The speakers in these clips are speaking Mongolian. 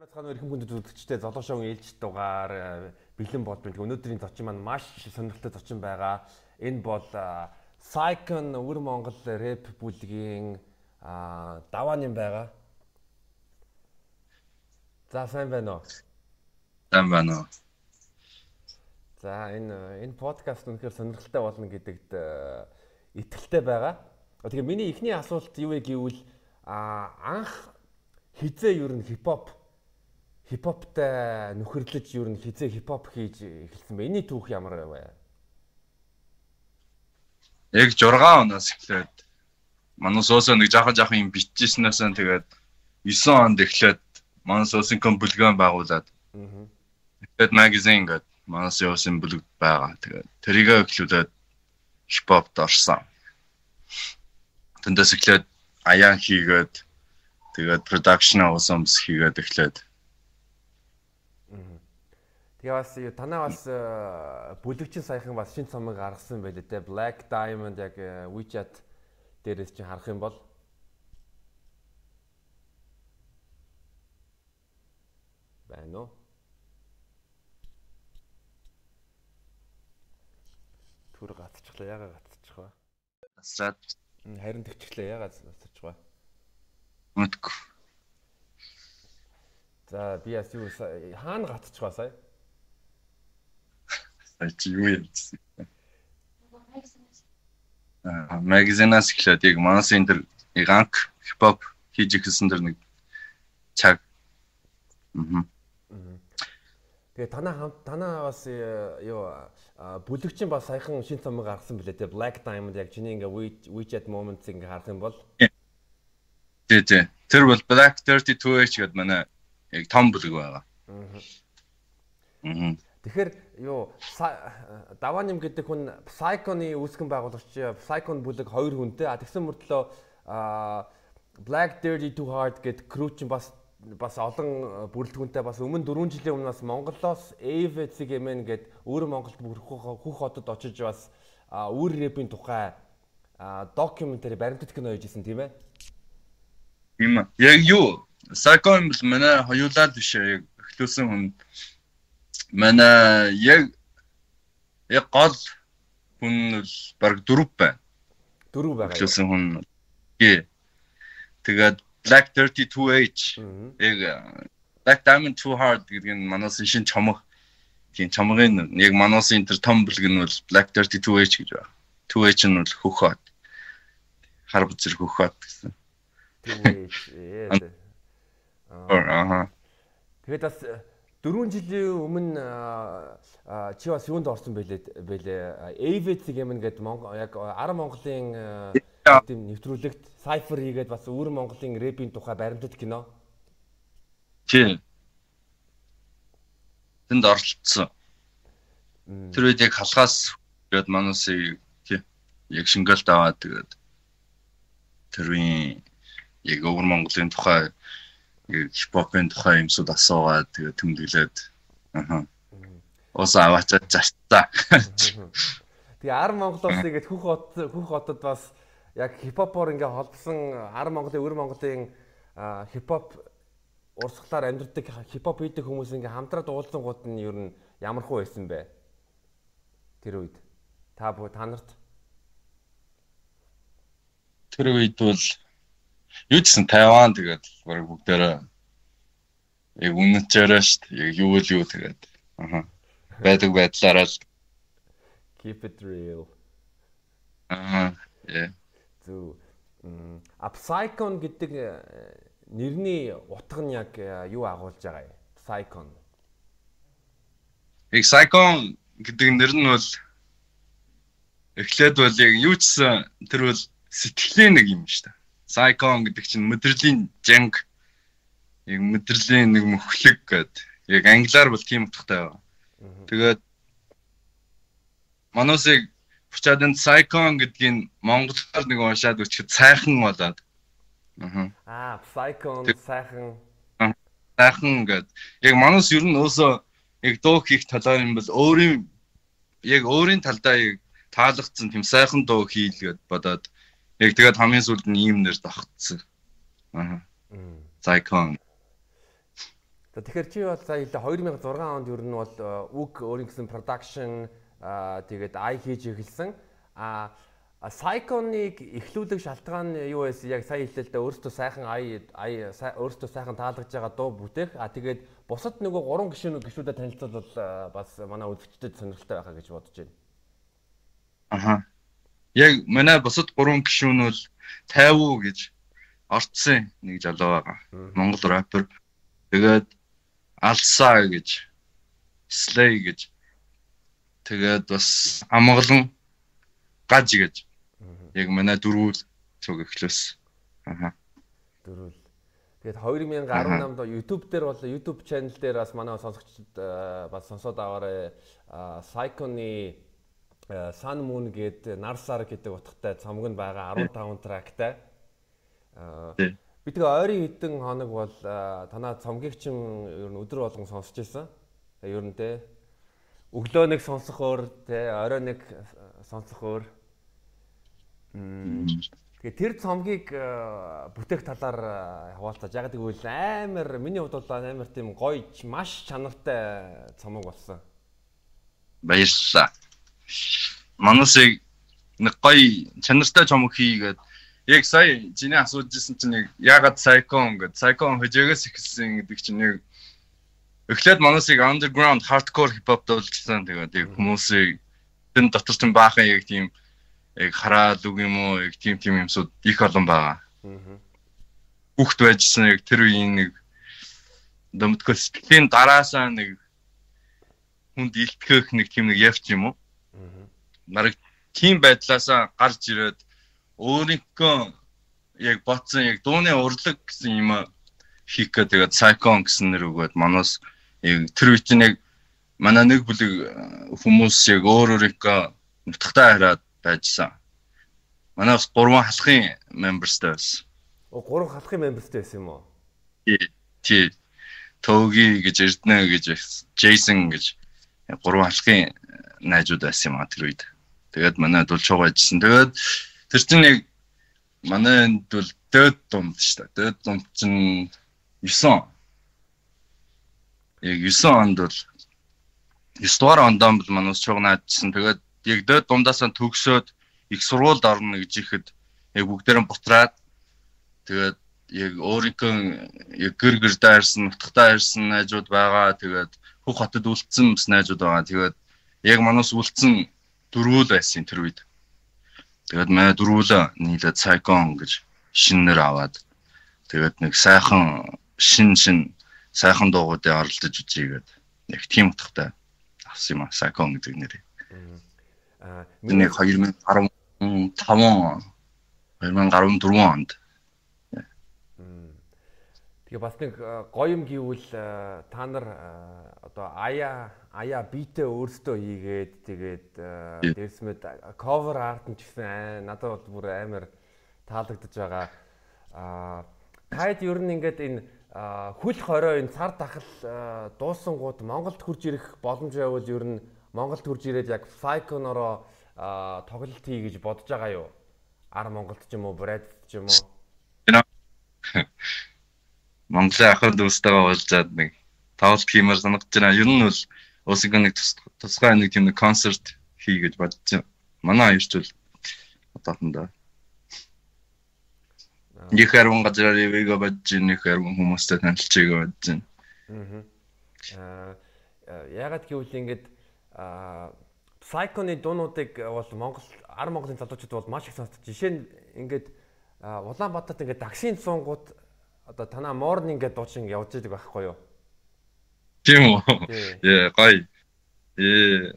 Бацхан өрхөн хүндэт үзэгчтэй золоо шоуны ээлж дугаар э, бэлэн болбын өнөөдрийн зочин маань маш сонирхолтой зочин байгаа. Энэ бол Psychon өвөр Монгол рэп бүлгийн даваан юм байгаа. За сайн байна уу? Сайн байна уу? За энэ энэ подкаст үнэхээр сонирхолтой болно гэдэгт э, итгэлтэй байгаа. Тэгэхээр миний эхний асуулт юу вэ гэвэл анх хизээ ер нь хипхоп хипхоптай нөхөрлөж ер нь хизээ хипхоп хийж эхэлсэн бэ? Эний түүх ямар вэ? Яг 6 оноос эхлээд манай суусаа нэг жаахан жаахан юм бичижснээс нь тэгээд 9 онд эхлээд манай суусын бүлгэн байгуулад. Тэгээд магазин гэдэг манай суусын бүлэг байгаа. Тэгээд тэрийг эхлүүлээд хипхопт орсон. Тэндээс эхлээд аян хийгээд тэгээд production авсан хийгээд эхлээд Тэгээ бас танаа бас э, бүлэгчин саяхан бас шин цомог гаргасан байлээ те Black Diamond яг э, WeChat дээрээс чинь харах юм бол байна уу? Түр гатчихлаа яга гатчих вэ? Асраад харин төвчлээ яга гатчих вэ? Мэдгүй. За би яс юу хаана гатчих вэ сая? Чи юу ярьсан. Аа магазинаас эхлээд яг манас энэ төр ганк хипхоп хийж ихсэн дэр нэг чаг. Аа. Тэгээ танаа хамт танаа бас э, юу бүлэгчин бас саяхан шин цомог гаргасан билээ те Black Diamond яг чиний ингээ WeChat moments ингээ харах юм бол Тий, тий. Тэр бол Black 32H гэдэг манай яг том бүлэг байгаа. Аа. Аа. Тэгэхээр юу даваним гэдэг хүн Psychon-ы үүсгэн байгуулагч Psychon бүлэг хоёр хүнтэй. А тэгсэн мөртлөө Black Dirty Too Hard crew чинь бас бас олон бүрэлдэхүүнтэй бас өмнө 4 жилийн өмнө бас Монголоос AVC гэмэн гээд өөр Монголд хөх хотод очиж бас өөр рэпийн тухай докюментари баримтат кино хийжсэн тийм ээ. Ээ. Яг юу? Psychon бол манай хоёулаад биш яг эхлүүлсэн хүн манай яг яг гол хүн бол баг дөрөв байна. Дөрөв байгаа. Хэлсэн хүн. Тий. Тэгээд Black 32H яг Black Diamond Too Hard гэдэг нь манаас шин чомог тийм чомгын яг манаас энэ тэр том бүлэг нь бол Black 32H гэж байна. 2H нь бол хөхөт. Хар бүзэр хөхөт гэсэн. Тийм. Аа. Тэгээд бас 4 жилийн өмнө чи бас юунд орсон бэлээ бэлээ гэмэн гээд Монгол яг 10 Монголын тийм нэвтрүүлэгт Cypher хийгээд бас өөр Монголын рэпийн тухай баримтат кино. Тий. Тэнд оролцсон. Тэр үед яг халахаас гээд манусыг тий яг шингэлт аваад тэгээд тэрийн яг өөр Монголын тухай хипхопын тухай юмсууд асуугаад тэгээ тэмдэглээд ааа. Ус аваачаад зартаа. Тэгээ 10 Монголоос тэгээд хөх хот хөх хотод бас яг хипхопоор ингээ холбосон 10 Монголын өвөр Монголын хипхоп урсгалаар амьдэрдэг хипхоп хийдэг хүмүүс ингээ хамтраад уулзсан гууд нь ер нь ямар хөө байсан бэ? Тэр үед та та нарт тэр үед бол юу гэсэн Тайван тэгээд баг бүгдээрээ яг үнэчээрээ шүү дээ. Яг юу л юу тэгээд. Аха. Байдаг байдлаараа л keep it real. Аа. Yeah. Зү Upsycon гэдэг э, нэрний утга нь яг э, юу агуулж байгаа юм? Psycon. Psycon гэдэг нэр нь бол эхлээд бол яг юу чсэн тэр бол сэтгэлийн нэг юм шүү дээ. Psychon гэдэг чинь мэдрэлийн жанг яг мэдрэлийн нэг мөхлөг гэд яг англиар бол тийм утгатай байгаа. Тэгээд манусыг Бучаад энэ Psychon гэдгийг монголоор нэг уншаад үчихэд сайхан болоод. Аа. Psychon сайхан. Сайхан гэд. Яг манус ер нь өөсөө яг дуу хийх талаар юм бол өөрийн яг өөрийн талдаа яг таалагдсан тийм сайхан дуу хийлгээд бодоод Яг тэгээд хамгийн сүүлд нь ийм нэр давхцсан. Аа. Psychon. Тэгэхээр чи бол сая хэлээ 2006 онд ер нь бол үг өөрийн гэсэн production тэгээд ай хийж эхэлсэн. А Сайконыг эхлүүлэх шалтгаан юу байсан? Яг сая дээ өөртөө сайхан ай ай өөртөө сайхан таалагдж байгаа дуу бүтээх. А тэгээд бусад нөгөө гурван гишүүн гишүүдэд танилцуулбал бас манай үзэгчдэд сонирхолтой байхаа гэж бодож байна. Аха. Яг манай бусад гурван гишүүн бол 50 гэж орцсон нэг залуу байгаа. Монгол рэпер. Тэгээд Алсаа гэж Slay гэж тэгээд бас амгалан гаж гэж яг манай дөрвөл цуг эхлэв. Аха. Дөрвөл. Тэгээд 2018 онд YouTube дээр бол YouTube channel дээр бас манай сонсогчдод э, бас сонсоод аваарай. Psycho-ны Sun Moon гээд Narsar гэдэг утгатай цомог нь байгаа 15 трактай. Би тэгээ ойрын хэдэн хоног бол танаа цомгийг чин ер нь өдөр болгон сонсч байсан. Ер нь те өглөө нэг сонсох өөр те орой нэг сонсох өөр Тэгээ тэр цомгийг э, бүтээх талаар э, хаваалтаж яг гэвэл амар миний хувьд бол амар тийм гоё маш чанартай цомог болсон. Баярлалаа. Манусыг нэг гоё чанартай цомог хийгээд яг сая чиний асууж ирсэн чинь яг ягаад Psychon гэдэг Psychon хөжөөгөөс ихсэн гэдэг чинь яг эхлээд манусыг underground hardcore hip hop дуулжсан тэгээд хүмүүсийг тэн дотор ч баахан яг тийм яг хараад үг юм уу яг тийм тийм юмсууд их олон байгаа. Хүүхд байжсэн яг тэр үеийн нэг дэмтгэл сэтгэлийн дараасаа нэг хүнд илтгэх нэг тийм нэг явц юм уу? Нараг тийм байдлаасаа гарч ирээд өөрийнхөө яг ботсон яг дууны урлаг гэсэн юм хийх гэ тэгээд Psychon гэсэн нэр өгөөд манаас яг тэр үеийн яг манай нэг бүлэг хүмүүс яг өөр өөрийнхөө нутагтаа хараад байжсан. Манай бас гурван халахын membersтэй байсан. Оо гурван халахын membersтэй байсан юм уу? Тий. Тий. Тоги гэж Эрдэнэ гэж Джейсон гэж гурван халахын найзууд байсан юм а тэр үед. Тэгээд манай дулж байжсэн. Тэгээд тэр чинь яг манайд бол дөөд дунд шүү дээ. Дөөд дунд чинь 9 яг 9 онд бол 9 дугаар онд бол манай ус чуг наадсан. Тэгээд яг дээд дундаасаа төгсөөд их сургуульд орно гэж ихэд яг бүгдээрээ бутраад тэгээд яг өөрийнхөө яг гэр гэр дайрсан, нутгатаа ирсэн найзууд байгаа. Тэгээд бүх хотод үлдсэн бас найзууд байгаа. Тэгээд яг манаас үлдсэн дөрвөл байсан тэр үед. Тэгээд манай дөрвөлөө нийлээд Psychon гэж шинээр аваад тэгээд нэг сайхан шин шин сайхан дуугуудыг оролдож үзье гээд яг тийм утгатай авсан юм а Psychon гэдэг нэрээ. Аа миний 2015 2014 онд. Тэгээ бас нэг гоё юм гэвэл та нар одоо аяа аяа битээ өөрсдөө хийгээд тэгээд дээрсмэд cover art нь ч гэсэн надад бол бүр амар таалагдж байгаа. Аа таад ер нь ингээд энэ хүл хорой энэ цар тахал дуусангууд Монголд хурж ирэх боломж байвал ер нь Монголд хурж ирээд яг Psychon-ороо тоглолт хий гэж бодож байгаа юу? Ар Монголд ч юм уу, Брэд ч юм уу? Монголын ахын дүүстэйгээ уулзаад нэг тоглолт хиймээр санагдаж байна. Ер нь бол уусыг нэг тусгай нэг тийм нэг концерт хий гэж байна. Манай хоёрч бол одоохондоо Нэг хэрвэн газар ивэго бодож, нэг хэрвэн хүмүүстэй танилцчихъя бодож байна. Аа яагаад гэвэл ингээд а Psycho-ны дуунуудыг бол Монгол ар Монголын залуучууд бол маш их сонсдог. Жишээ нь ингээд Улаанбаатарт ингээд таксийн цуунгууд одоо танаа morning гэдэг дуучин явж байгаа байхгүй юу? Тийм үү? Яа, гай. Ээ.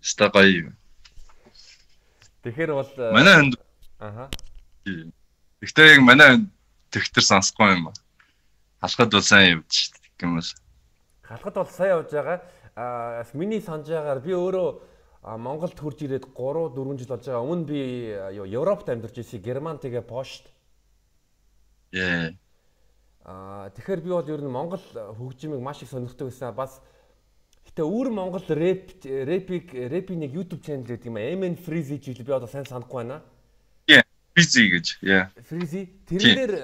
Ста гай. Тэгэхээр бол манай хүнд аха. Гэхдээ яг манай тэгтэр сонсохгүй юм ба. Халахад бол сайн явж гэмээс. Халахад бол сайн явж байгаа а миний санаж байгаагаар би өөрөө Монголд хурж ирээд 3 4 жил болж байгаа. Өмнө би Европт амьдарч ирсэн. Герман тэгээ Пошт. Яа. Аа тэгэхээр би бол ер нь Монгол хөгжимийг маш их сонирхдаг байсан. Бас гэтээ өөр Монгол рэп рэпик рэпийн нэг YouTube channel гэдэг юм. MN Freezy гэж би одоо сайн санахгүй байна. Яа. Freezy гэж. Яа. Freezy. Тэрэн дээр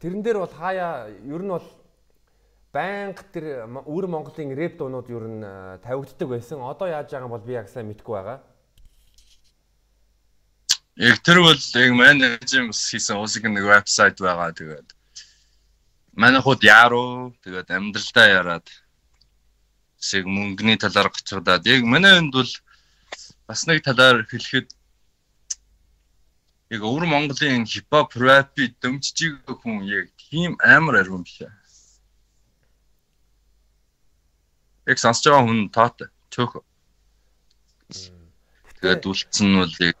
тэрэн дээр бол хаяа ер нь бол байнга тэр өвөр Монголын рэп дуунууд ер нь тавигддаг байсан. Одоо яаж байгаа бол би яг сайн мэдэхгүй байгаа. Яг тэр бол яг менежмент хийсэн усиг нэг вебсайт байгаа. Тэгээд манай хууд яруу тэгээд амьдралдаа яраад шиг мөнгөний талаар гацгадаад. Яг манай энд бол бас нэг талаар хэлэхэд яг өвөр Монголын хипхоп рэпи байгаа хүн яг тийм амар аргун биш ээ. Яг сонсож байгаа хүн таатай чөөх. Тэгээд үлдсэн нь бол яг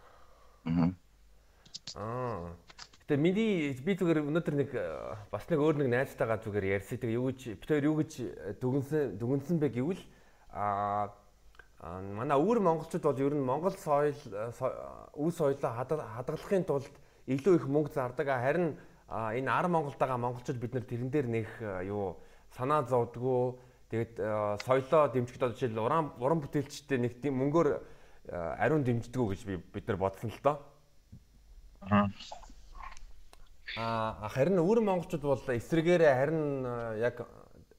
аа Гэтэ миний би зүгээр өнөөдөр нэг бас нэг өөр нэг найзтайгаа зүгээр ярьсан. Тэгээ юу гэж бид хоёр юу гэж дүгнсэн дүгнсэн бэ гэвэл аа манай өвөр монголчууд бол ер нь монгол соёл үе соёлоо хадгалахын тулд илүү их мөнгө зардаг. Харин энэ ар Монголд байгаа монголчууд бид нар тэрэн дээр нэг юу санаа зовдгоо тэгээд соёлоо дэмжихэд одоо жишээл уран уран бүтээлчтэй нэг тийм мөнгөөр ариун дэмждэггүй гэж би бид нар бодсон л доо. Аа харин өвөр монголчууд бол эсрэгээрээ харин яг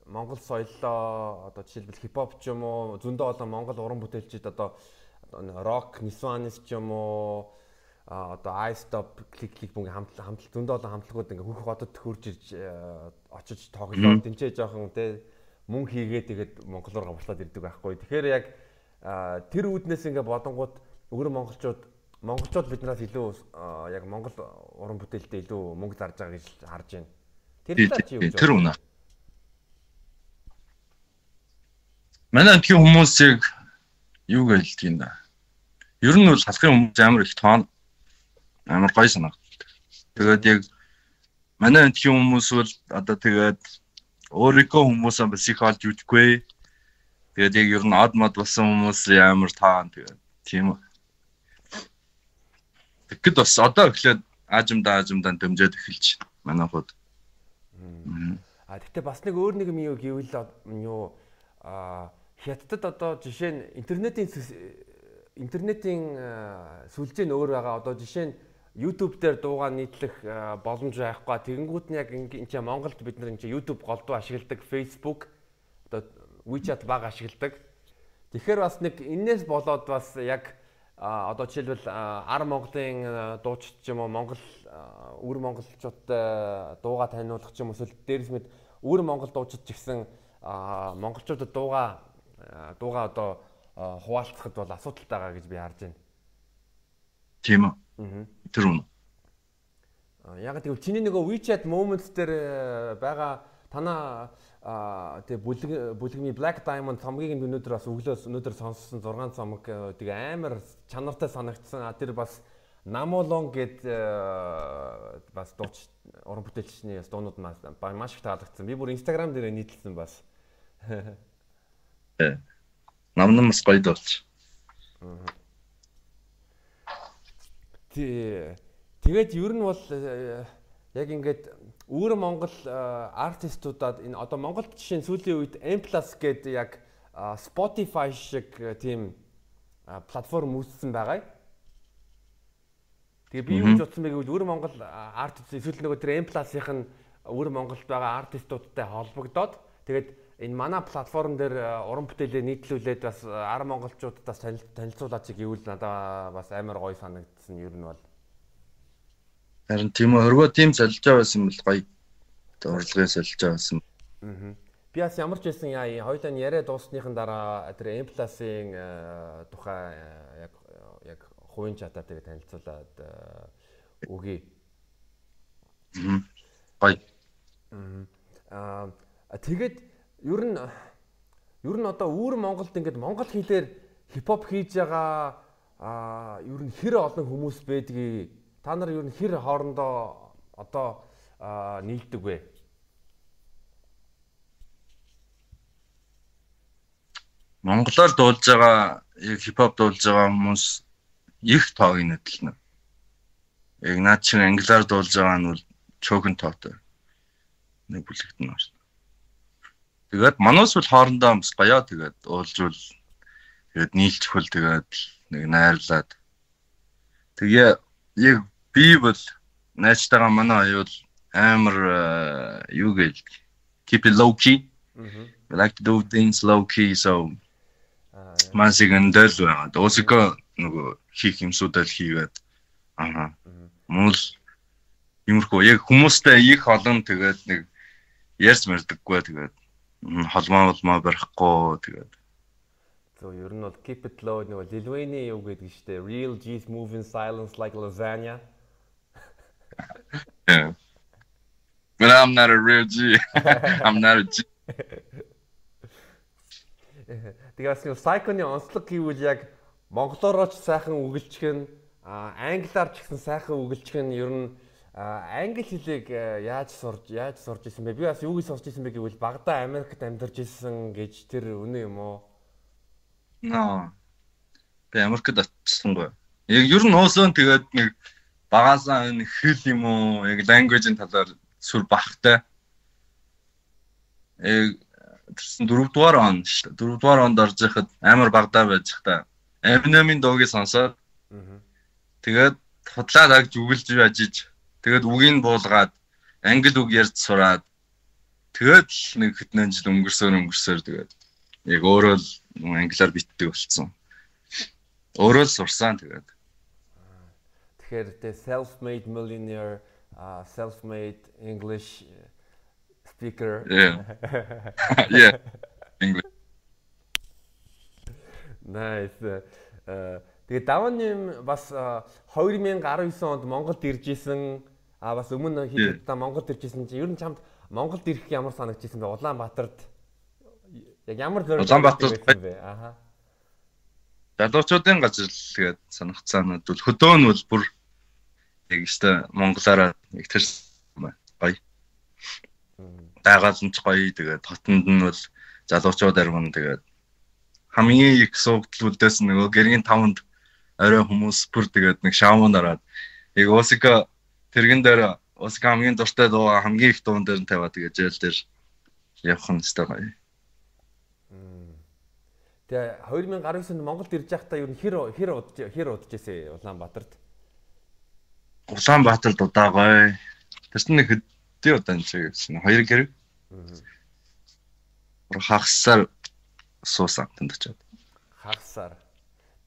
Монгол соёлоо одоо жишээлбэл хипхоп ч юм уу зөндөө олон Монгол уран бүтээлчид одоо рок, нисванис ч юм уу а одоо I stop click click бүнг хамт хамт зөндөө олон хамтлагууд ингээ хөх хотод хурж ирж очиж тоглоод тэнцээ жоохон те мөнгө хийгээд тэгээд Монгол руу гавчлаад ирдэг байхгүй. Тэгэхээр яг тэр үүднээс ингээ бодонгууд өвөр монголчууд монголчууд биднээс илүү яг Монгол уран бүтээлтэй илүү мөнгө зарж байгаа гэж харж байна. Тэр талаар чи юу гэж Тэр үнэ. Манай амтгийн хүмүүсийг юу гэлдэг юм да. Ер нь бол халахын хүмүүс амар их тоон амар гой санагддаг. Тэгээд яг манай амтгийн хүмүүс бол одоо тэгээд өөрийнхөө хүмүүсээ бас их олж үзэхгүй. Тэгээд яг ер нь од мод болсон хүмүүс амар таан тэгээд тийм үү. Тэгэхэд бас одоо эхлээд аажимдаа аажимдаа дэмжиж эхэлж манай хууд. А тэгтээ бас нэг өөр нэг юм юу гэвэл юу а хятадд одоо жишээ нь интернетийн интернетийн сүлжээ нь өөр байгаа. Одоо жишээ нь YouTube дээр дуугаа нийтлэх боломж байхгүй. Тэгэнгүүт нь яг чинь Монголд бид нар чинь YouTube голдуу ашигладаг, Facebook одоо WeChat баг ашигладаг. Тэгэхээр бас нэг энээс болоод бас яг одоо жишээлбэл ар Монголын дуучид ч юм уу Монгол өвөр монголчуудтай дууга таниулах ч юм эсвэл дээрс мэд өвөр монгол дуучид ч гэсэн монголчуудад дууга дуугаа одоо хуваалцахад бол асуудалтай байгаа гэж би харж байна. Тийм үү. Тэр үнэ. Яг тэгвэл чиний нөгөө WeChat Moments дээр байгаа танаа тэг бүлэг бүлэгний Black Diamond цомгийг өнөөдөр бас өглөөс өнөөдөр сонссон 6 цомог э, тэг амар чанартай санагдсан. Тэр бас Намолон гэд э, бас дууч уран бүтээлчний дуунууд маш их таалагдсан. Би бүр Instagram дээр нийтлсэн бас. Нам нас гоё дуулч. Тий. Тэгээд ер нь бол э, яг ингээд өвөр Монгол э, артистуудад энэ одоо Монголд жишээ нь сүүлийн үед M+ гэдэг яг Spotify шиг э, тийм платформ үүссэн байгаа. Тэгээ би юу гэж бодсон бэ гэвэл өвөр Монгол артист эсвэл нөгөө тэр M+-ийн өвөр Монголд байгаа артистуудтай холбогдоод тэгээд энэ манай платформ дээр э, уран бүтээлээ нийтлүүлээд бас э, ар монголчуудаас танилцуулаач гэвэл надад бас амар гоё санагдсан юм нь бол. Харин тийм үү өргөө тийм солиж байсан бол гоё. Урлагын солиж байсан. Аа. Би бас ямар ч байсан яа хоёулаа яриа дуусныхан дараа тэр M+-ийн э, тухай яг яг хувийн чатаа тэгээ танилцуулаад өгье. Аа. Гоё. Аа тэгээд ер нь ер нь одоо үүр Монголд ингээд монгол хэлээр хипхоп хийж байгаа а ер нь хэр олон хүмүүс байдгийг та нар ер нь хэр хоорондоо одоо нийлдэг вэ? Монголоор дуулж байгаа яг хипхоп дуулж байгаа хүмүүс их тоог нэтлэнэ. Яг наад чинь англиар дуулж байгаа нь бол чөөхөн тоотой. Нэг бүлэгт нь байна. Тэгээд манус бол хоорондоо амсгая тэгээд уулжвал тэгээд нийлчихвэл тэгээд нэг найрлаад тэгээ яг би бол найзтайгаа манай аюул амар юу гээл keep it low key We like to do things low key so Масигэн дэл байгаа. Өсөкө нөгөө хийх юмсуудаа л хийгээд аа. Мөн юмрхөө яг хүмүүстэй их олон тэгээд нэг ярьж мэрдэггүй тэгээд холмоо холмоо барихгүй тэгээд So ер нь бол keep it low нөгөө Lil Wayne юу гэдэг нь штэ real G's move in silence like lasagna. Yeah. But I'm not a real G. I'm not a G. Тэгээс нэг Psycho-ны онцлог гэвэл яг монголоор ч сайхан үгэлчих нь англиар ч гэсэн сайхан үгэлчих нь ер нь англи хэлийг яаж сурж яаж сурж исэн бэ? Би бас юу гэж сурж исэн бэ гэвэл багада Америкт амьдарч исэн гэж тэр үнэ юм уу? Ноо. Би Америкт очсонгүй. Яг ер нь уусан тэгээд нэг багасаа энэ хэл юм уу? Яг language-ийн талаар сүр бахтай. Яг тэрсэн 4 дугаар он шүү дээ. 4 дугаар онд орж яхад амар багдаа байж та. Eminem-ийн дуугийг сонсоод тэгээд худлаа дагж үгэлж бажиж тэгээд үгийг буулгаад англи үг ярьж сураад тэгээд нэг хэдэн жил өнгөрсөөр өнгөрсөөр тэгээд яг өөрөө л англиар битдэг болцсон. Өөрөө л сурсан тэгээд. Тэгэхээр the self-made millionaire, uh, self-made English speaker. Yeah. yeah. English. Nice. Тэгээ давааны бас 2019 онд Монголд ирж исэн а бас өмнө хэд удаа Монголд ирж исэн чинь ер нь чамд Монголд ирэх ямар санагдчихсэн бэ? Улаанбаатарт яг ямар зорилго Улаанбаатар бэ? Аха. Залуучуудын газар л тэгээд санагцаанууд бол хөдөө нь бол бүр яг өстой монголаараа яг тэр гоё дагаалнч гоё тэгээд хотонд нь бол залуучууд арван тэгээд хамгийн их суугдлуудаас нөгөө гэргийн таванд орой хүмүүс бүр тэгээд нэг шаамун дараад яг Осика тэрэгэн дээр Осика хамгийн дуртай дуу хамгийн их дуун дээр нь тавиад тэгээд жээл дээр явах нь өстой гоё. Тэгээ 2019 онд Монголд ирж байхдаа юу хэр хэр удаж хэр удаж ирсэн Улаанбаатарт? Улаанбаатарт удаа гоё. Тэрс нэг хэдий удаа энэ гэсэн хоёр гэр. Хагасаар суусан тэнд очиод. Хагасаар.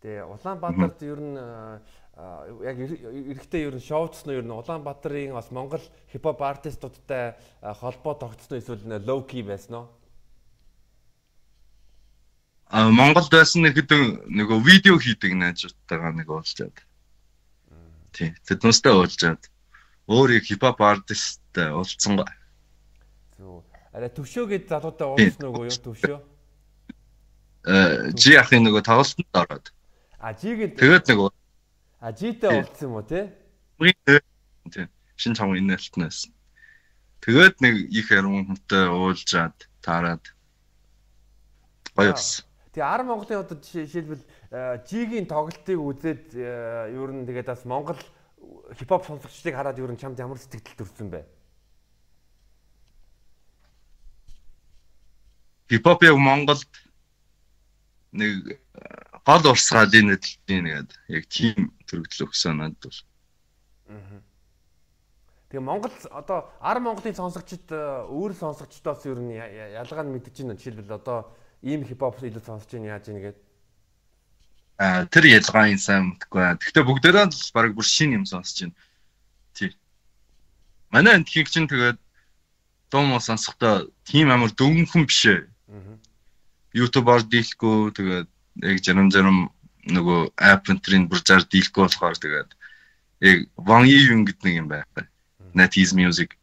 Тэгээ Улаанбаатарт ер нь яг эрэхтэй ер нь шоуцсон ер нь Улаанбаатарын бас Монгол хипхоп артистуудтай холбоо тогтсон эсвэл low key байсан уу? А Монголд байсан нэг хэдэн нөгөө видео хийдэг найзуудтайгаа нэг уулзаад. Тий. Тэднээсээ уулзаад өөр хипхоп артисттай уулзсан. Зүг. Араа төвшөө гээд залуутай уулзсан уу юу төвшөө? Э жи ахын нөгөө тоглолтод ороод. А жигийн тэгээд нөгөө А житэй уулзсан юм уу те? Тий. Шин чам инээлтнээс. Тэгээд нэг их яруу хүнтэй уулзаад таарад. Гоё бас. Тэгээ 10 Монголын одоо жишээлбэл жигийн тоглолтыг үзээд ер нь тэгээд бас Монгол хипхоп сонсогчдыг хараад ер нь чамд ямар сэтгэл төрсөн бэ? Хипхоп яг Монголд нэг гол урсгалын нэтлэлийн нэгэд яг тийм төрөгдөл өгсөн надад бол. Тэгээ Монгол одоо 10 Монголын сонсогчид өөр сонсогчдоос ер нь ялгаа нь мэдэж байна. Жишээлбэл одоо ийм хипхоп илүү сонсож байна яаж ийм гээд. Тэр ялгааны сайн мэдгүй. Гэхдээ бүгдээрээ л баг бүр шин юм сонсож байна. Тий. Манай энтхийг чинь тэгээд дуу сонсохдоо тийм амар дөнгөн биш ээ. YouTube-оор дийлэхгүй тэгээд яг зарим зарим нөгөө app энтрийн бүр зар дийлэхгүй болохоор тэгээд яг Wang Yi-ийн гэдэг нэг юм байхгүй. NetEase Music.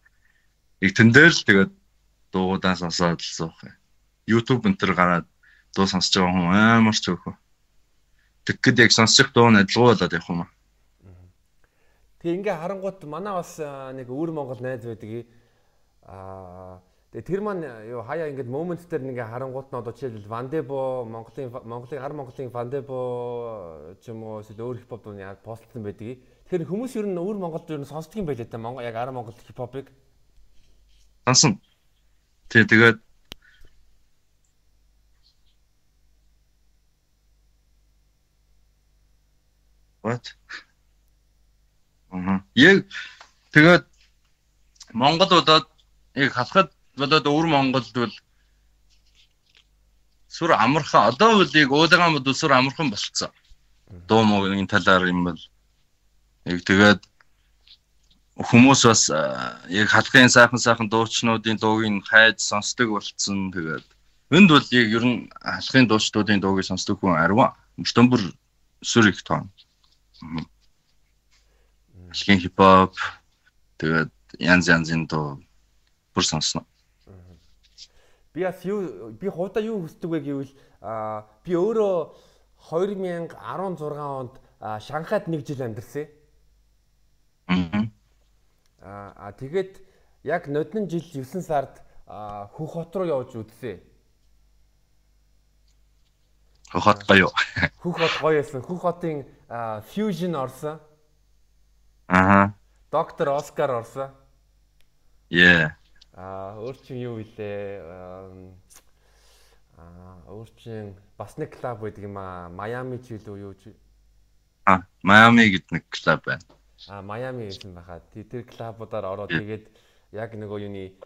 Яг тэндээ л тэгээд дуугуудаа сонсоод л суух. YouTube энтер гараад дуу сонсож байгаа хүн амар ч өөхөө. Тэгэхэд яг сонсчих дуу нь адилгүй болоод явах юм аа. Тэгээ ингээ харангуут манай бас нэг өөр Монгол найз байдаг. Аа Тэгээ тэр маань юу хаяа ингээд момент дээр ингээ харангуут нь одоо жишээлбэл Вандебо Монголын Монголын хар Монголын Вандебо ч юм уу эсвэл өөр хипхоп дуу яг постлсон байдаг. Тэгэхээр хүмүүс ер нь өөр Монголд ер нь сонсдог юм байлаа та Монгол яг ар Монгол хипхопыг. Сонсон. Тий тэгээд What? Аа. Яг тэгээд Монгол удаад яг халахад болоод өвөр Монголд бол сүр амархан одоо бол яг уулгаан бод сүр амархан болцсон. Дуу муугийн талаар юм бол яг тэгээд хүмүүс бас яг халахын сайхан сайхан дуучнуудын дуугийн хайж сонсдог болцсон. Тэгээд энд бол яг ер нь халахын дуучдуудын дуугийг сонсдог хүн арваа. Мөчтөмбөр сүр их тоон. Халахын хипхоп тэгээд янз янзын дуу бүр сонсно. Би бас юу би хуудаа юу хүсдэг вэ гэвэл би өөрөө 2016 онд Шанхайд нэг жил амьдарсан. Аа тэгээд яг нодны жил 9 сард Хөх хот руу явж үзсэн. Хөх хот гоё. Хөх хот гоё байсан. Хөх хотын Fusion орсон. Аа. Доктор Оскар орсон. Yeah. Аа өөр чинь юу вүлээ? Аа өөр чинь бас нэг клуб байдаг юм аа. Майами ч илүү юу ч. Аа, Майами гэдэг нэг клуб байна. А Майами гэсэн байхад тэр клубудаар ороод тэгээд яг нөгөө юуны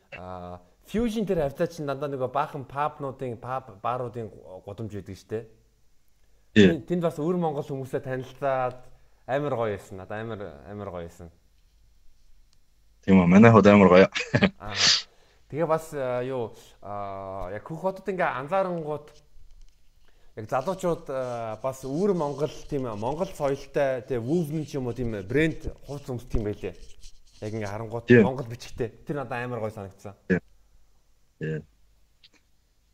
Fusion тэр хавцаа чинь дандаа нөгөө баахан пабнуудын паб бааруудын гудамж байдаг штэ. Тэнд бас өвөр Монгол хүмүүсээ танилцаад амар гоё байсан. Надаа амар амар гоё байсан. Тийм үү, манай хот амар гоё. Тэгээ бас юу яг хөх хотод ингээ анзаарангууд яг залуучууд бас өвөр Монгол тийм Монгол соёлтой тийм Woven ч юм уу тийм брэнд хувц өмс тийм байлээ. Яг ингээ харангууд Монгол бичгтэй. Тэр надад амар гоё санагдсан. Тийм.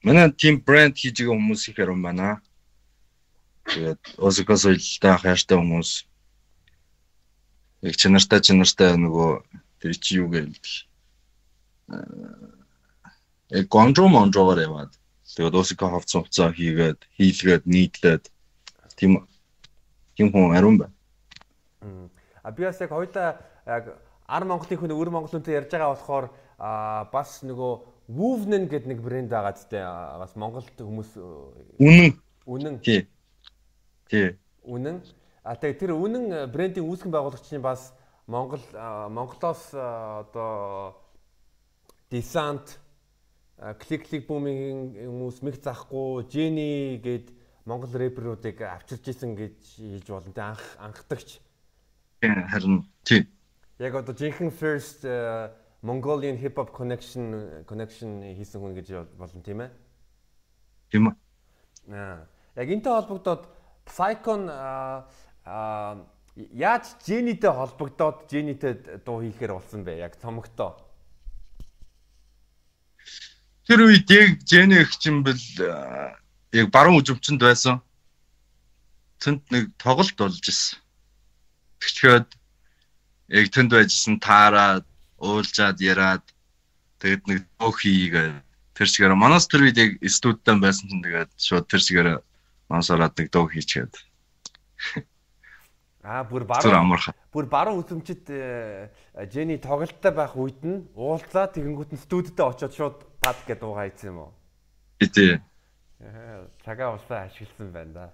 Манай тийм брэнд хийж байгаа хүмүүс их яран байна. Тэгээд Осико соёлтой хайртай хүмүүс. Яг чанартай чанартай нөгөө тэр чи юу гэлдэг. Э Гонжо монжоор яваад Тэгээд уусика хавцсан хуцаа хийгээд хийлгээд нийтлээд тийм тийм хүн ариун байна. А би бас яг хоёлаа яг ар Монголын хүн өвөр Монгол хүнтэй ярьж байгаа болохоор бас нөгөө Woven гэдэг нэг брэнд байгаа зү бас Монголд хүмүүс үнэн үнэн тий тий үнэн а тэгээ тэр үнэн брендийн үүсгэн байгуулагчийн бас Монгол Монголоос одоо десант клик клик бумын хүмүүс мэг захгүй Жени гээд Монгол рэперүүдийг авчирч исэн гэж хэлж болно. Тэ анх анхдагч. Харин тий. Яг одоо жинхэнэ first Mongolian hip hop connection connection хийсэн хүн гэж болно тийм ээ. Тийм үү. Аа. Яг энтэй холбогдоод Psychon яаж Женитэй холбогдоод Женитэй дуу хийхээр болсон бэ? Яг цомогтоо. Тэр үед яг Жэни их чинь бэл яг баруун үжимчэнд байсан. Тэнд нэг тоглолт болж исэн. Тэгчгээд яг тэнд байжсэн таараад, уулзаад яраад тэгэд нэг өөх хийгээд тэр чигээр манаас тэр үед яг студидтан байсан чинь тэгээд шууд тэр чигээр манаас ороод нэг дуу хийчихэд. Аа бүр баруун бүр баруун үзэмжид Жэни тоглолттой байх үед нь уулзаад тэгэнгүүт нь студидтэй очиод шууд пад гэдэг дуугаа хийсэн юм уу? Тий. Аа цагаа усаа ашигласан байна да.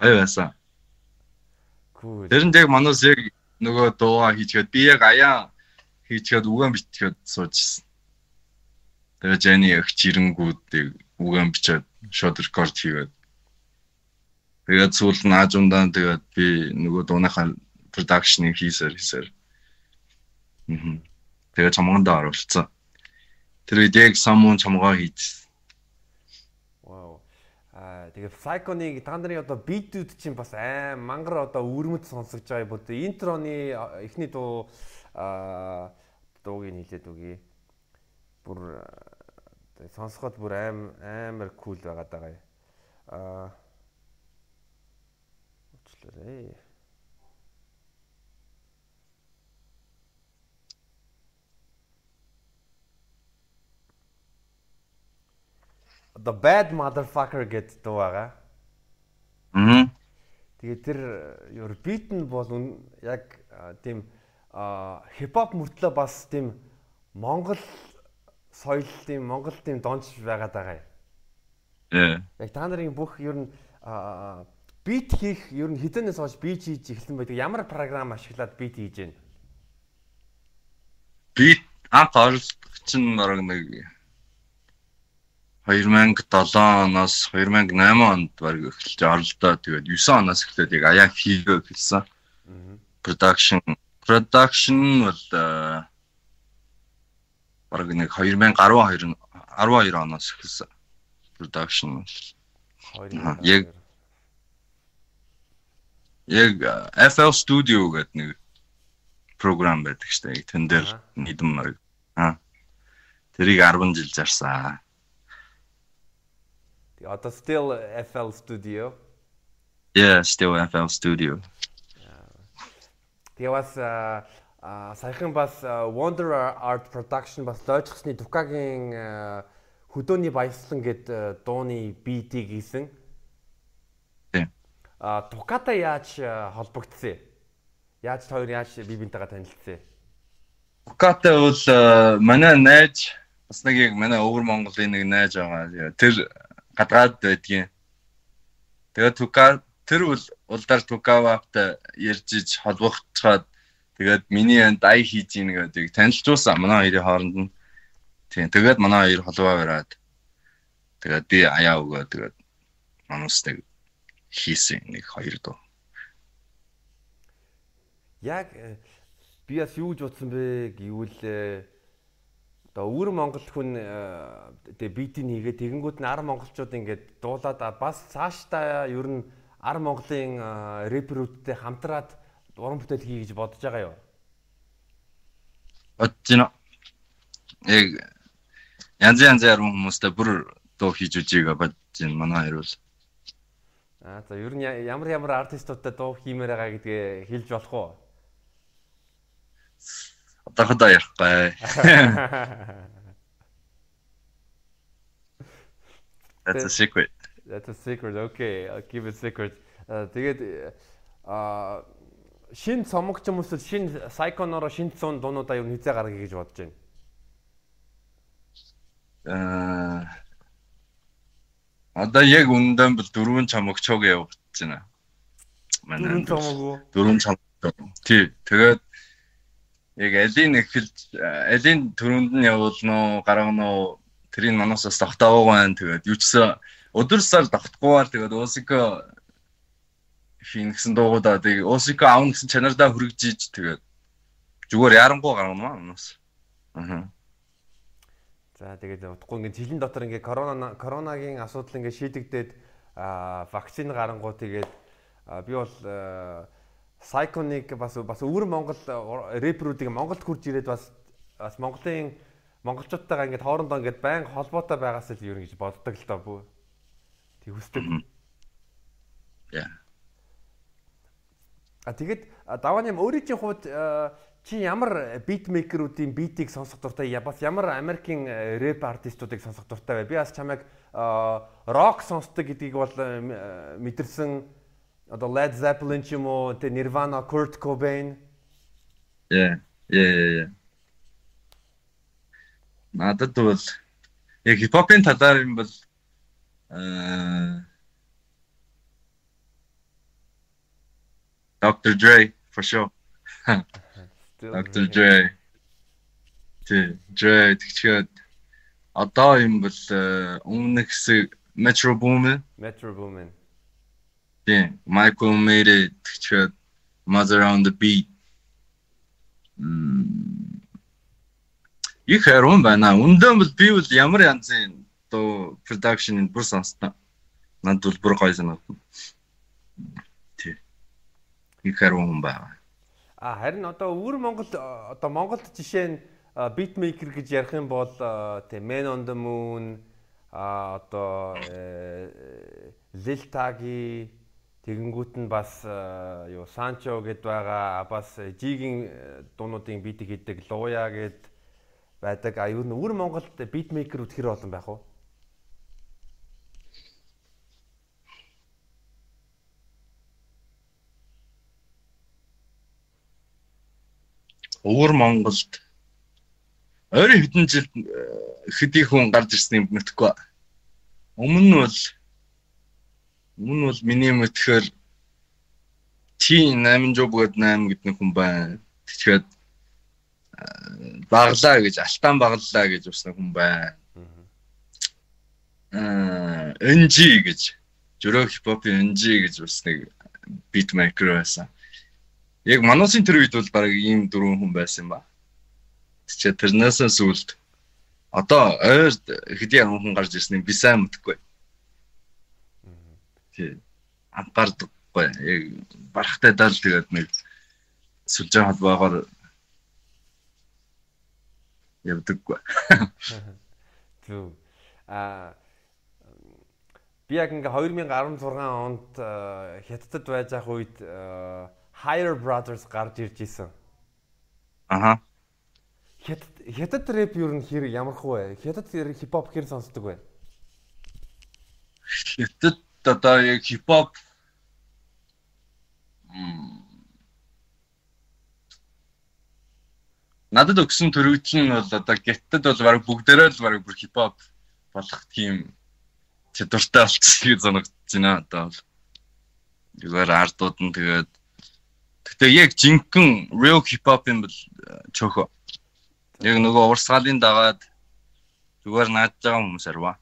Аяасан. Cool. Тэр нь яг манаас яг нөгөө дуугаа хийчихэд би яг аяа хийчихэд үгэн бичгээд суужсэн. Тэгээ Жэни яг чирэнгүүдийг үгэн бичээд шууд рекорд хийгээд тэгээд сүүл нь аажундаа тэгээд би нөгөө дууныхаа продакшныг хийсээр хийсээр Тэгээ чамгандаа оруулсан. Тэр үед яг самуун чамгаа хийжсэн. Вау. Аа тэгээ Psycho-ыг та нарын одоо битүүд чинь бас аим мангар одоо өрмөд сонсогдож байгаа бод интроны эхний дуу аа дууг нь хэлээд үгүй. Бүр сонсоход бүр аим амар кул байгаад байгаа юм. Аа Өчлөрэй. The Bad Motherfucker гэдэг дуу байгаа. Аа. Тэгээ тэр your beat нь бол яг тийм хипхоп мөртлөө бас тийм Монгол соёл тийм Монгол тийм донч байгаад байгаа юм. Ээ. Яг та нарын бүх ер нь бит хийх ер нь хэдэнээс хойш бит хийж эхэлсэн байдаг. Ямар програм ашиглаад бит хийж гэн? Бит анх оролцогч нь нэг 2007 оноос 2008 онд баг эхэлж оролдоо тэгээд 9 оноос эхлээд яг аяа хийгээ эхэлсэн. Production production бол баг нэг 2012 12 оноос эхэлсэн. Production яг яг FL Studio гэдэг нэг програм байдаг штэ. Тэн дээр нийдэм мөр. Аа. Тэрийг 10 жил зарсан. Тэгээ одоо still FL Studio. Yeah, still FL Studio. Тэгээ бас саяхан бас Wonder Art Production бас дойчсны Дукагийн хөдөөний баяслан гэд дууны битийг хийсэн. Тийм. А Дукатай яаж холбогдсон? Яаж хоёр яаж бие бинтэйгээ танилцсан? Дукатай бол манай найз бас нэг яг манай өвөр Монголын нэг найз байгаа. Тэр гадаад байдгийн. Тэгээд Тука тэр бол улдаар Тукаваптай ярьж иж холбогдчиход тэгээд миний энд ай хийж ийн гэдэг танилцуулсан манай хоёрын хооронд нь. Тийм. Тэгээд манай хоёр холбоо бараад тэгээд би аяа өгөө тэгээд манустай хийсэн нэг хоёр дуу яг э, би бас юу гэж бодсон бэ гэвэл э, одоо өвөр Монгол хүн тэгээ битийг хийгээ тэгэнгүүт нь ар монголчууд ингээд дуулаад бас цаашдаа ер нь ар Монголын рэперүүдтэй хамтраад уран бүтээл хий гэж бодож байгаа юу? Бодож байна. Яг янз янзаар хүмүүстэй бүр дуу хийж үжигээ бодож байна манай хоёр бол. Аа за ер нь ямар ямар артистуудтай дуу хиймээр байгаа гэдгээ хэлж болох уу? Одоохондоо ярихгүй. That's a secret. That's a secret. Okay, I'll keep it secret. Тэгээд а шин цомогч юм уу шин сайконороо шин цон дуунуудаа юу хизээ гаргая гэж бодож байна. Аа Одоо яг үнэндээ бол дөрвөн чамогчоог явуулж байна. Манай дөрвөн цомог уу? Дөрвөн цомог. Тий. Тэгээд яг алийн эхэлж алийн төрөнд нь явуулна уу гаргана уу тэрийг манаас бас тогтоог байна тэгээд юу ч өдөр сар тогтгоогоор тэгээд уусико хийн гэсэн дуугуудаа тэгээд уусико аавн гэсэн чанардаа хүрэгжиж тэгээд зүгээр ярангуй гаргана манаас аа За тэгээд утгагүй ингээд жилийн дотор ингээд корона коронагийн асуудал ингээд шийдэгдээд вакцины гарангуй тэгээд би бол Сайконик бас бас өвөр Монгол рэперүүдийг Монголд хурж ирээд бас бас Монголын монголчуудтайгаа ингээд хоорондоо ингээд байн холбоотой байгаас л юу гэж боддог л доо бүү. Тэг хүсдэг. Яа. А тэгэд давааны өөрийн хувьд чи ямар битмейкеруудын битийг сонсох дуртай бас ямар Америкийн рэп артистуудыг сонсох дуртай вэ? Би бас чамайг рок сонсдог гэдгийг бол мэдэрсэн одоо Led Zeppelin ч юм уу тэ Nirvana, Kurt Cobain. Yeah. Yeah, yeah. Надад бол яг хипхопын талаар юм бол аа Dr. Dre for sure. Dr. Dre. Тэ Dre тэгчээд одоо юм бол өмнө хэсэг Metro Boomin. Metro Boomin. Тийм. Michael made it тэгэхээр Mother on the beat. Их харун байна. Үндэн бол би бол ямар янзын дуу production-ыг бүр сонсноо. Над бол бүр гоё санагдав. Тий. Их харун байна. А харин одоо өвөр Монгол одоо Монголд жишээ нь beatmaker гэж ярих юм бол тий Man on the Moon а одоо Ziltagi Тэгэнгүүт нь бас э, юу Санчо гэд байгаа бас Жигийн э, дуунуудын битик хийдэг Лууя гэд байдаг. А юу н өвөр Монголд битмейкерүүд хэр олон байх вэ? Өвөр Монголд ойрын хэдэн жил э, хэдий хүн гарч ирсэн юм мэдхгүй. Өмнө нь бол Өмнө бол миний мэдхээр T8 гээд 8 гэдэг хүн байна. Тэгэхээр баглаа гэж алтан баглаа гэж усна хүн байна. NG гэж жөрөө хипхопын NG гэж бас нэг битмейкер байсан. Яг Маносын тэр үед бол баг ийм дөрвөн хүн байсан ба. Тэгчээ тэрнээс сүлд одоо ойр хэдийн хүн гарч ирсэн юм би сайн мэдхгүй. Тий. Анхаардаггүй. Яг барахтай дал тэгээд нэг сүлжээ холбоогоор явдаггүй. Зүг. Аа би яг ингээ 2016 онд хятадд байж ах үед Higher Brothers гарч ирж исэн. Аха. Хятад хятад рэп юу н хэр ямар хөө вэ? Хятад хипхоп хэр сонсдог вэ? Хятад одоо яг хипхоп Надад өгсөн төрөгдөл нь бол одоо геттад бол баг бүгдээрээ л баг бүр хипхоп болох тийм чадвартай болчихсон гэж санагдаж байна одоо бол. Зүгээр ардууд нь тэгээд Гэтэ яг жинхэнэ real hip hop юм бол чөөхөө. Яг нөгөө урсгалын дагаад зүгээр наадж байгаа хүмүүс арва.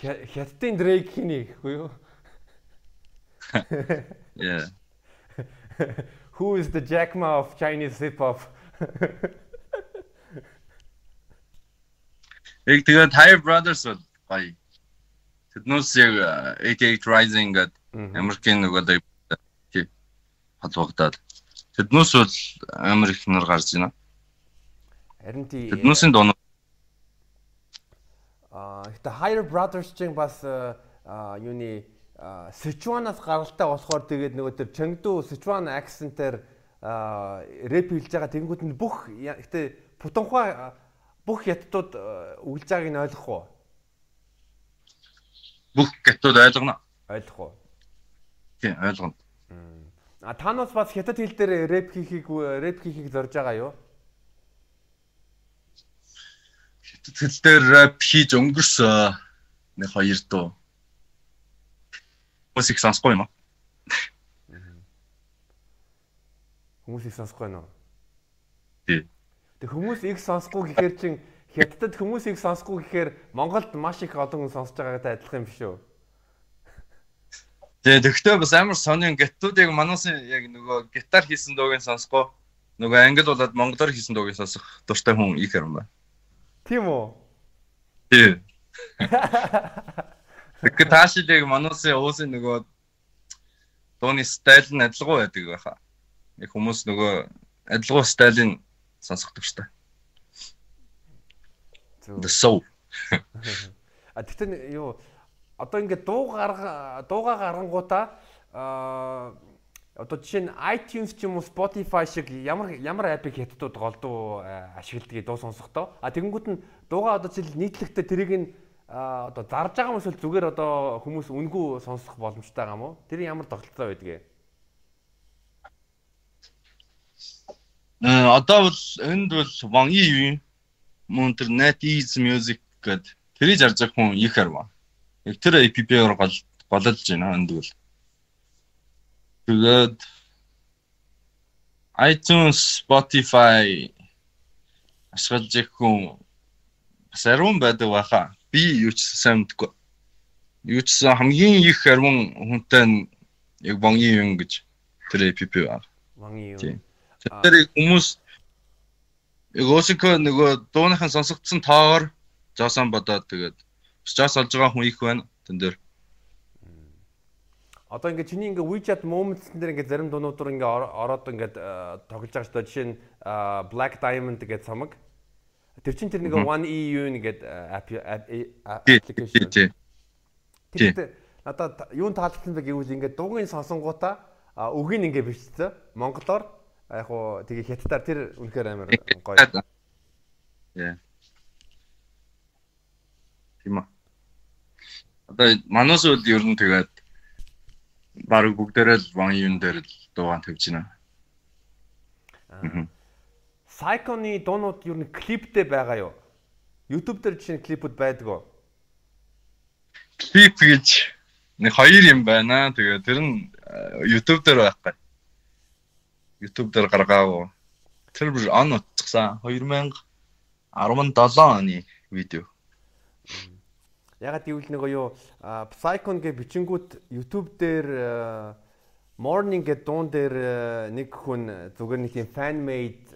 Хятадын Drake хиний гэхгүй юу? Yeah. Who is the Jack Ma of Chinese hip hop? Яг тэгээд High Brothers бол гоё. Тэднээс яг 88 Rising гэдэг Америкийн нөгөө холбогдоод тэднээс бол амар их нар гарч байна. Харин тий тэднээсийн дуунууд аа ихтэй Higher Brothers чинь бас юуны Сычуанаас гаралтай болохоор тэгээд нөгөө тэр Чэнгду Сычуан акцентээр рэп хэлж байгаа тэнгууд нь бүх ихтэй Путанхуа бүх хятадууд үлж байгааг нь ойлгох уу? Бүх хятадууд ойлгоно. Ойлгох уу? Тийм, ойлгоно. А танаас бас хятад хэл дээр рэп хийхийг рэп хийхийг зорж байгаа юу? Хятад хэл дээр рэп хийж өнгөрсөн нэг хоёр дуу. Хүмүүс их сонсохгүй юм аа. Хүмүүс их сонсохгүй нөө. Тий. Тэг хүмүүс их сонсохгүй гэхээр чин хятадд хүмүүс их сонсохгүй гэхээр Монголд маш их олон хүн сонсож байгаатай адилхан юм биш үү? Тэгээ тэгтээ бас амар сонин гитүүдийг мануусын яг нөгөө гитар хийсэн дуугийн сонсгоо нөгөө англи болоод монголоор хийсэн дуугийн сонсох дуртай хүн их юм байна. Тийм үү? Тий. Тэгэхээр таашилыг мануусын уусын нөгөө дууны стайл нь адилгүй байдаг байхаа. Яг хүмүүс нөгөө адилгүй стайлын сонсох дуртай. The soul. А тэгтээ юу одоо ингээд дуу гарга дууга гаргангуудаа аа одоо жишээ нь iTunes ч юм уу Spotify шиг ямар ямар апыг хятадууд голдуу ашигладгийг дуу сонсохдоо а тэгэнгүүт нь дууга одоо жишээл нийтлэгтээ тэрийг нь одоо зарж байгаа юм эсвэл зүгээр одоо хүмүүс үнгүй сонсох боломжтой байгаа юм уу? Тэр ямар тогтолцоо байдгийг? Э одоо бол энд бол Wang Yi мөн тэр Net Ease Music гэдэг тэрийг зарж байгаа хүн их харва. Яг тэр APP-ээр гол гололж байна энд бол. Тэгээд iTunes, Spotify ашиглаж их хүн бас ариун байдаг байхаа. Би юу ч сайн мэдгүй. Юу ч хамгийн их ариун хүнтэй нь яг Вонгийн юм гэж тэр APP байна. Вонгийн юм. Тэр хүмүүс яг Осинко нөгөө дууныхан сонсогдсон тоогоор жоосон бодоод тэгээд Жаас олж байгаа хүн их байна тэн дээр. Одоо ингээд чиний ингээд WeChat Moments дээр ингээд зарим дуунуудаар ингээд ороод ингээд тоглож байгаа шүү дээ. Жишээ нь Black Diamond гэдэг цамаг. Тэр чинь тэр нэг One EU нэгэд application. Тэгээд надад юун таалагдсан бэ гэвэл ингээд дуугийн сонсонгуудаа үгийг ингээд бичсэн. Монголоор яг хуу тэгээ хятадаар тэр үнэхээр амар гоё. Яа. Тийм аа одоо манаас бол ер нь тэгээд баг бүгдээрээ л ван юм дээр л дуугаан тавьж байна. Сайконы дуунууд ер нь клиптэй байгаа юу? YouTube дээр чинь клипүүд байдаг уу? Клип гэж нэг хоёр юм байна. Тэгээд тэр нь YouTube дээр байхгүй. YouTube дээр гаргаагүй. Тэр бүр он утсан 2017 оны видео. Ягаад гэвэл нөгөө юу Psychon гэ бичингүүд YouTube дээр Morning гэдэг дуун дээр нэг хүн зүгээр нэг тийм fan made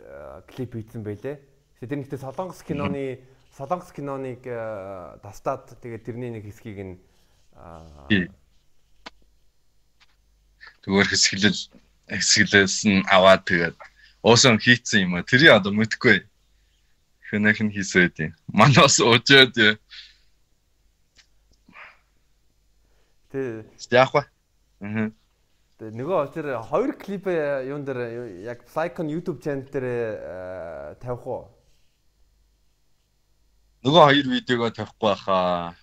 клип хийсэн байлээ. Тэр нэгтээ Солонгос киноны Солонгос киноныг тастаад тэгээд тэрний нэг хэсгийг нь зүгээр хэсгэлэл хэсгэлээс нь аваад тэгээд уусан хийцэн юм а. Тэрийг одоо мэдгүй. Хэнэх нь хийсэн үү. Манаас уужаад Тэ. Яг ба. Аа. Тэгээ нөгөө тэр хоёр клип юун дээр яг Psychon YouTube channel дээр э, тавих уу? Нөгөө хоёр видеого тавихгүй байхаа.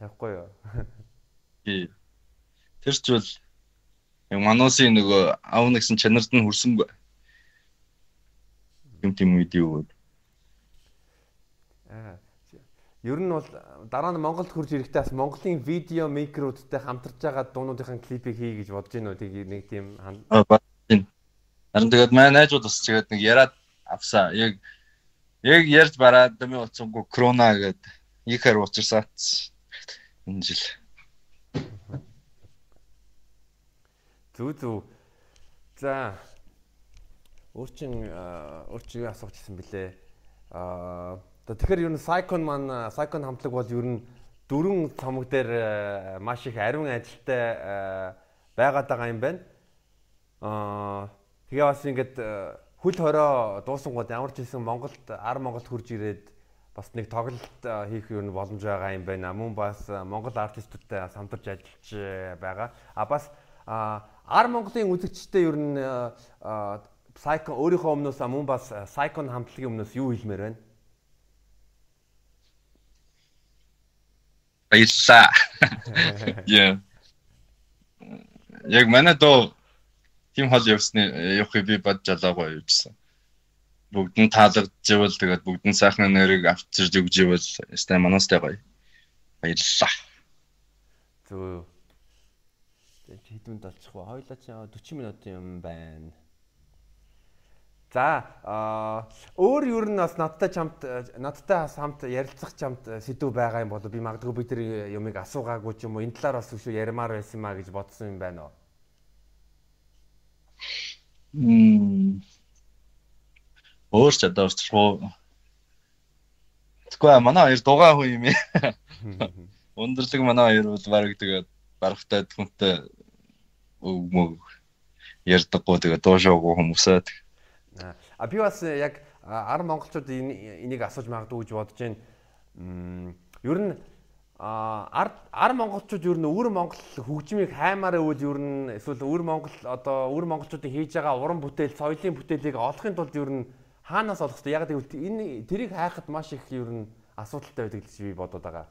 Тавихгүй юу? Тий. Тэр ч бол яг Манусын нөгөө аав нэгсэн чанарт нь хүрсэнгүй. Юм тийм видео. Аа Ер нь бол дараа нь Монголд хурж ирэхдээ бас Монголын видео микруудтай хамтарч байгаа дуунуудын клипийг хий гэж бодож байна уу? Тэг нэг тийм Харин тэгээд манай найзууд бас тэгээд нэг яриад авсаа. Яг яг ярьж бараад дэмий утсангүй крона гэдэг ихэр уучирсаад энэ жил. Зүг зүг. За өөрчин өөрчигээ асуучихсан бэлээ. Аа Тэгэхээр ер нь Psychon маань Psychon хамтлаг бол ер нь дөрвөн цомог дээр маш их ариун ажилтай байгаад байгаа юм байна. Аа тэгээ бас ингээд хөл хороо дуусангууд ямар ч хэлсэн Монголд ар Монголд хурж ирээд бас нэг тоглолт хийх юу боломж байгаа юм байна. Мөн бас Монгол артистуудтай хамтарч ажиллаж байгаа. А бас ар Монголын үзэгчтэй ер нь Psychon өөрийнхөө өмнөөс мөн бас Psychon хамтлагийн өмнөөс юу хэлмээр байна? Баярлаа. Яа. Яг манай доо тийм хол явсны явахыг би бодж алаагүй явжсан. Бүгд нь таалагдчихвал тэгээд бүгд нь сайхан нэрийг авчирж өгч ивэл стай манастай гоё. Баярлалаа. Зөв. Тэг хэдүүнд олчих вэ? Хойлоо чи 40 минут юм байна. За өөр юу нь бас надтай чамд надтай хамт ярилцах чамд сэдв байгаа юм бол би магадгүй би тэр юмыг асуугаагүй ч юм уу энэ талаар бас шүү ярмаар байсан маа гэж бодсон юм байна уу? Өөр ч одоо урчруу. Тэгвэл манай хоёр дугаа хүн юм яа. Өндөрлөг манай хоёр бол баг тэгээд барахтай хүнтэй өг мөг ярдаггүй тэгээд дуушаагүй хүмүүсээ А би бас э, яг ар монголчууд энийг асууж магадгүй гэж бодож байна. Ер нь ар ар монголчууд ер нь өвөр монгол хөгжмийг хаймаар өвөл ер нь эсвэл өвөр монгол одоо өвөр монголчуудын хийж байгаа уран бүтээл, соёлын бүтээлийг олохын тулд ер нь хаанаас олох вэ? Яг гэвэл энэ тэрийг хайхад маш их ер нь асуудалтай байдаг гэж би бодоод байгаа.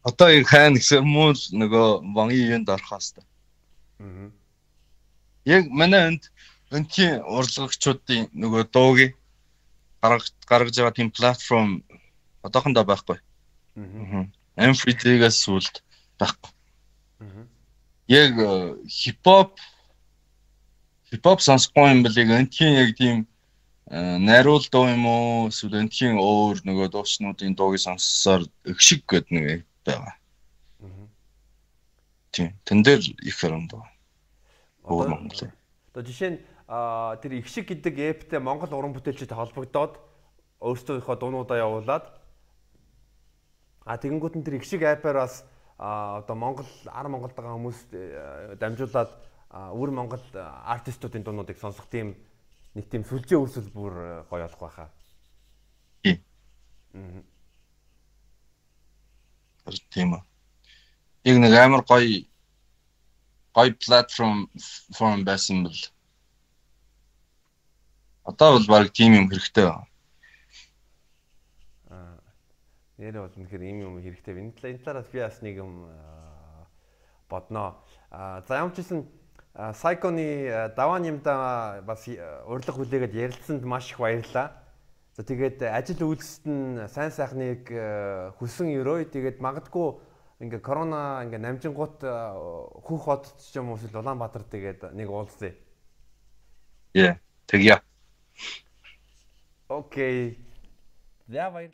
Одоо яг хайна гэсэн муу нөгөө вангийн юунд орох хэвээр. Аа яг манай энд өнхийн урлагчдын нөгөө дуугийн гаргаж гаргаж байгаа тийм платформ одоохондоо байхгүй. Аа. Amfree-гээс сүлд байхгүй. Аа. Яг хипхоп хипхоп сонсохгүй юм бэл яг өнхийн яг тийм найруул дуу юм уу эсвэл өнхийн өөр нөгөө дуучнуудын дуугийг сонссоор өгшиг гэдэг нэг байгаа. Аа. Тийм. Тэн дээр их хэрэг дуу. Өөр Монгол. Одоо жишээ нь тэр их шиг гэдэг эптэй Монгол уран бүтээлчтэй холбогдоод өөрсдийнхөө дуунуудаа явуулаад а тэгэнгүүт нь тэр их шиг апаар бас одоо Монгол ар Монголд байгаа хүмүүс э, дамжуулаад өвөр Монгол артистуудын дуунуудыг сонсох тийм нэг тийм сүлжээ үүсвэл бүр э, гоё болох байхаа. Тийм үү. Яг нэг амар гоё гоё платформ форм байсан бол одоо бол баг тийм юм хэрэгтэй байна. Аа нэр бол үнэхээр ийм юм хэрэгтэй. Энэ талаа энэ талаас би бас нэг юм бодноо. Аа за ямар ч гэсэн Сайконы даваан юмда бас урилга хүлээгээд ярилцсанд маш их баярлалаа. За тэгээд ажил үйлсэд нь сайн сайхныг хүсэн өрөө тэгээд магадгүй ингээ корона ингээ намжингууд хөх хот ч юм уу эсвэл Улаанбаатар тэгээд нэг уулзъя. Яа, тэгье. Окей. Баяр